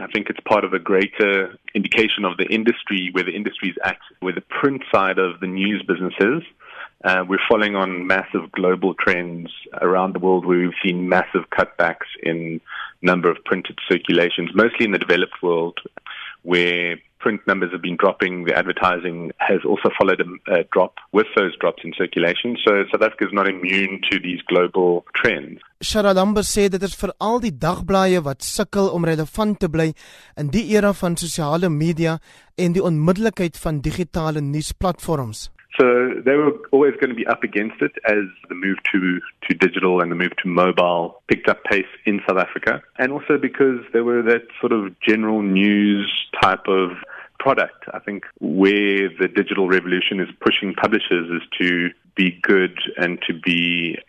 I think it's part of a greater indication of the industry, where the industry is at, where the print side of the news business is. Uh, we're following on massive global trends around the world where we've seen massive cutbacks in number of printed circulations, mostly in the developed world, where print numbers have been dropping. The advertising has also followed a, a drop with those drops in circulation. So South Africa is not immune to these global trends. Sharalamber sê dit is vir al die dagblaaie wat sukkel om relevant te bly in die era van sosiale media en die onmiddellikheid van digitale nuusplatforms. So they were always going to be up against it as the move to, to digital and the move to mobile picked up pace in South Africa. And also because they were that sort of general news type of product. I think where the digital revolution is pushing publishers is to be good and to be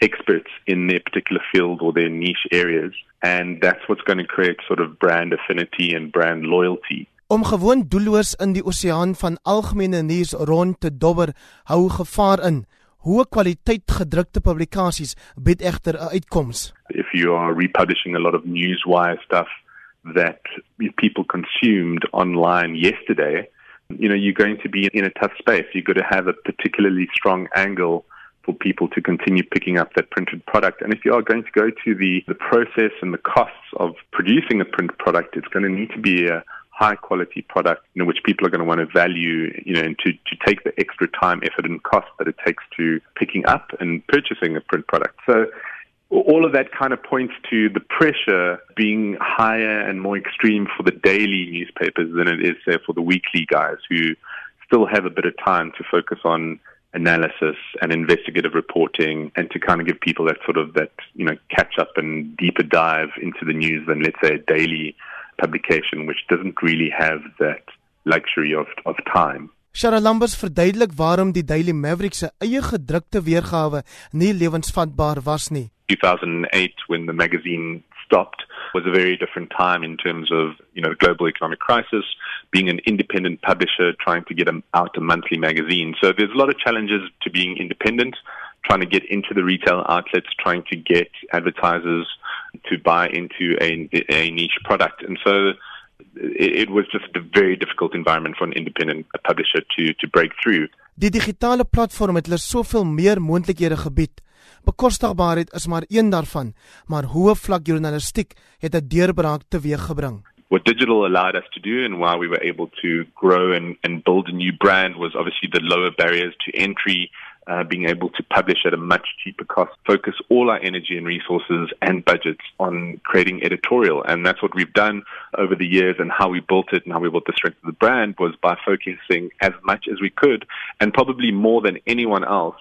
experts in their particular field or their niche areas. And that's what's going to create sort of brand affinity and brand loyalty. Om gewoon doelloos in die oseaan van algemene nuus rond te dobber, hou gevaar in. Hoë kwaliteit gedrukte publikasies bied egter 'n uitkoms. If you are republishing a lot of newswire stuff that people consumed online yesterday, you know, you're going to be in a tough space. You've got to have a particularly strong angle for people to continue picking up that printed product. And if you are going to go to the, the process and the costs of producing a print product, it's going to need to be a high quality product, you know, which people are going to want to value, you know, and to, to take the extra time, effort, and cost that it takes to picking up and purchasing a print product. So all of that kind of points to the pressure being higher and more extreme for the daily newspapers than it is, say, for the weekly guys who still have a bit of time to focus on analysis and investigative reporting and to kind of give people that sort of that you know catch up and deeper dive into the news than let's say a daily publication which doesn't really have that luxury of of time. Shara Lambers verduidelik waarom die Daily Maverick se eie gedrukte weergawe nie lewensvatbaar was nie. 2008 when the magazine stopped was a very different time in terms of you know the global economic crisis being an independent publisher trying to get out a monthly magazine so there's a lot of challenges to being independent trying to get into the retail outlets trying to get advertisers to buy into a, a niche product. And so it, it was just a very difficult environment for an independent publisher to, to break through. Die digitale platform het hulle soveel meer moontlikhede gebied. Bekostigbaarheid is maar een daarvan, maar hoë vlak journalistiek het 'n deurbraak teweeggebring. What digital allowed us to do and why we were able to grow and, and build a new brand was obviously the lower barriers to entry uh, being able to publish at a much cheaper cost, focus all our energy and resources and budgets on creating editorial. And that's what we've done over the years and how we built it and how we built the strength of the brand was by focusing as much as we could and probably more than anyone else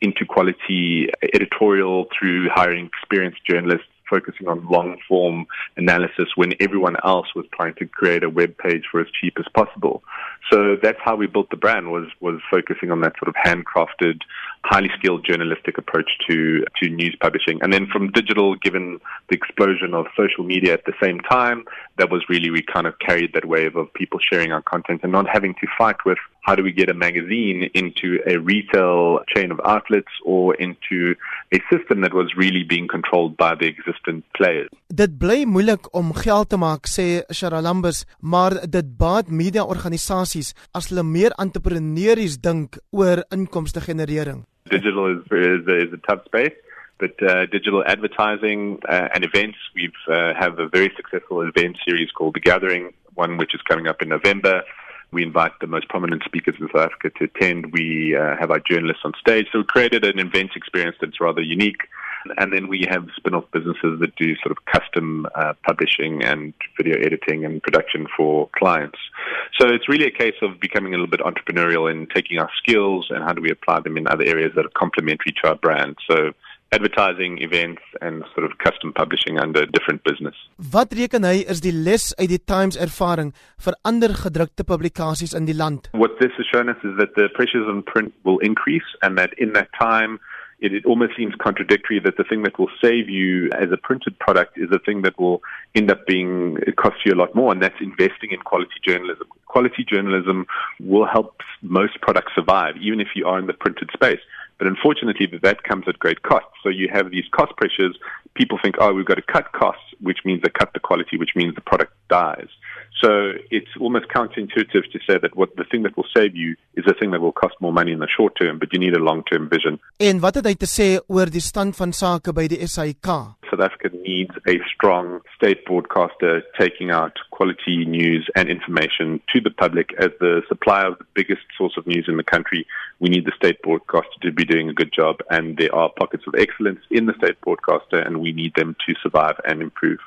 into quality editorial through hiring experienced journalists focusing on long form analysis when everyone else was trying to create a web page for as cheap as possible. So that's how we built the brand was was focusing on that sort of handcrafted, highly skilled journalistic approach to to news publishing. And then from digital, given the explosion of social media at the same time, that was really we kind of carried that wave of people sharing our content and not having to fight with how do we get a magazine into a retail chain of outlets or into a system that was really being controlled by the existing players. Dit bly moeilik om geld te maak sê Sharalambus, maar dit baat media organisasies as hulle meer entrepreneurs dink oor inkomste generering. Digital is is, is a tough space. But uh, digital advertising uh, and events, we uh, have a very successful event series called The Gathering, one which is coming up in November. We invite the most prominent speakers in South Africa to attend. We uh, have our journalists on stage. So we created an event experience that's rather unique. And then we have spin off businesses that do sort of custom uh, publishing and video editing and production for clients. So it's really a case of becoming a little bit entrepreneurial and taking our skills and how do we apply them in other areas that are complementary to our brand. So advertising events and sort of custom publishing under different business. Wat reken hy is die les uit die Times ervaring vir ander gedrukte publikasies in die land? What this has shown us is that the pressures on print will increase and that in that time it, it almost seems contradictory that the thing that will save you as a printed product is the thing that will end up being it costs you a lot more and that's investing in quality journalism. Quality journalism will help most products survive even if you are in the printed space. But unfortunately, that comes at great cost. So you have these cost pressures, people think, oh, we've got to cut costs, which means they cut the quality, which means the product dies. So it's almost counterintuitive to say that what the thing that will save you is the thing that will cost more money in the short term, but you need a long-term vision. En wat het hy te sê oor die stand van sake by die SAIK? South Africa needs a strong state broadcaster taking out quality news and information to the public as the supplier of the biggest source of news in the country. We need the state broadcaster to be doing a good job, and there are pockets of excellence in the state broadcaster, and we need them to survive and improve.